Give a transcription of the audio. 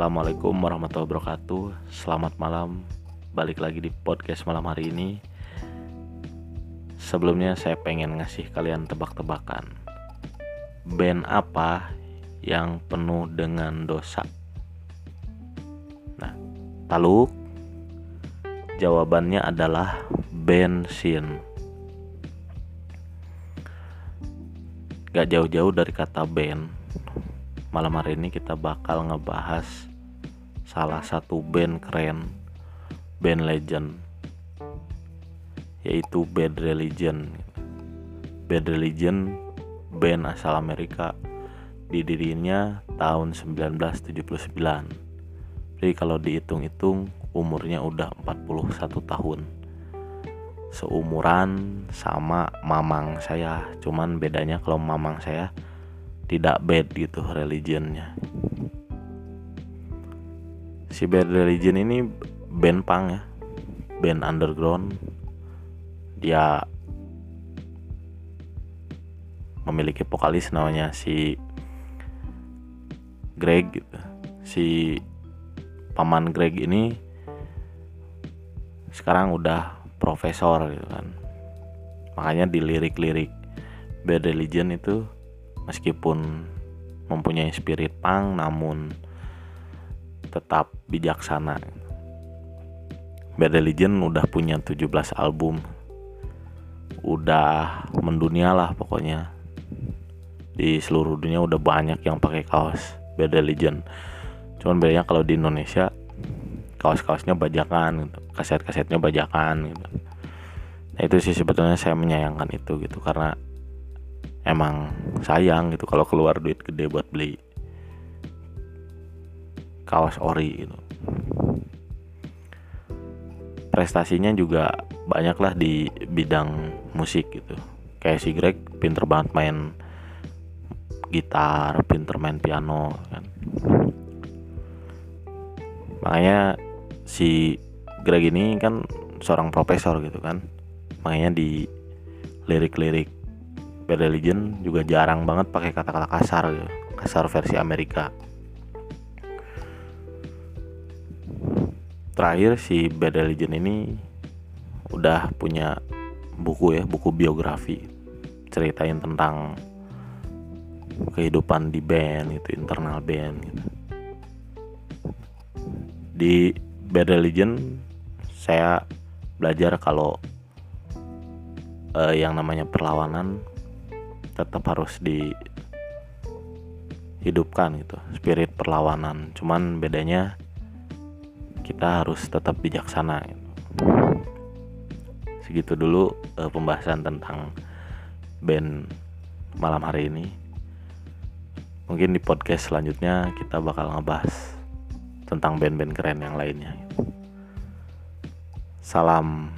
Assalamualaikum warahmatullahi wabarakatuh. Selamat malam. Balik lagi di podcast malam hari ini. Sebelumnya saya pengen ngasih kalian tebak-tebakan. Band apa yang penuh dengan dosa? Nah, taluk. Jawabannya adalah bensin Gak jauh-jauh dari kata band malam hari ini kita bakal ngebahas salah satu band keren band legend yaitu Bad Religion. Bad Religion band asal Amerika didirinya tahun 1979 jadi kalau dihitung-hitung umurnya udah 41 tahun. Seumuran sama mamang saya cuman bedanya kalau mamang saya tidak bad gitu religionnya si bad religion ini band punk ya. Band underground. Dia memiliki vokalis namanya si Greg gitu. Si paman Greg ini sekarang udah profesor gitu kan. Makanya di lirik-lirik Bad Religion itu meskipun mempunyai spirit punk namun tetap bijaksana. Bad Religion udah punya 17 album. Udah mendunia lah pokoknya. Di seluruh dunia udah banyak yang pakai kaos Bad Religion. Cuman bedanya kalau di Indonesia kaos-kaosnya bajakan gitu kaset-kasetnya bajakan gitu. Nah itu sih sebetulnya saya menyayangkan itu gitu karena emang sayang gitu kalau keluar duit gede buat beli kaos ori gitu. Prestasinya juga banyak lah di bidang musik gitu. Kayak si Greg pinter banget main gitar pinter main piano kan. Makanya si Greg ini kan seorang profesor gitu kan. Makanya di lirik-lirik Bad Religion juga jarang banget pakai kata-kata kasar gitu. kasar versi Amerika terakhir si Bad Religion ini udah punya buku ya buku biografi. Ceritain tentang kehidupan di band itu internal band gitu. Di Bad Religion saya belajar kalau uh, yang namanya perlawanan tetap harus dihidupkan gitu spirit perlawanan. Cuman bedanya kita harus tetap bijaksana gitu. segitu dulu uh, pembahasan tentang band malam hari ini. Mungkin di podcast selanjutnya kita bakal ngebahas tentang band-band keren yang lainnya salam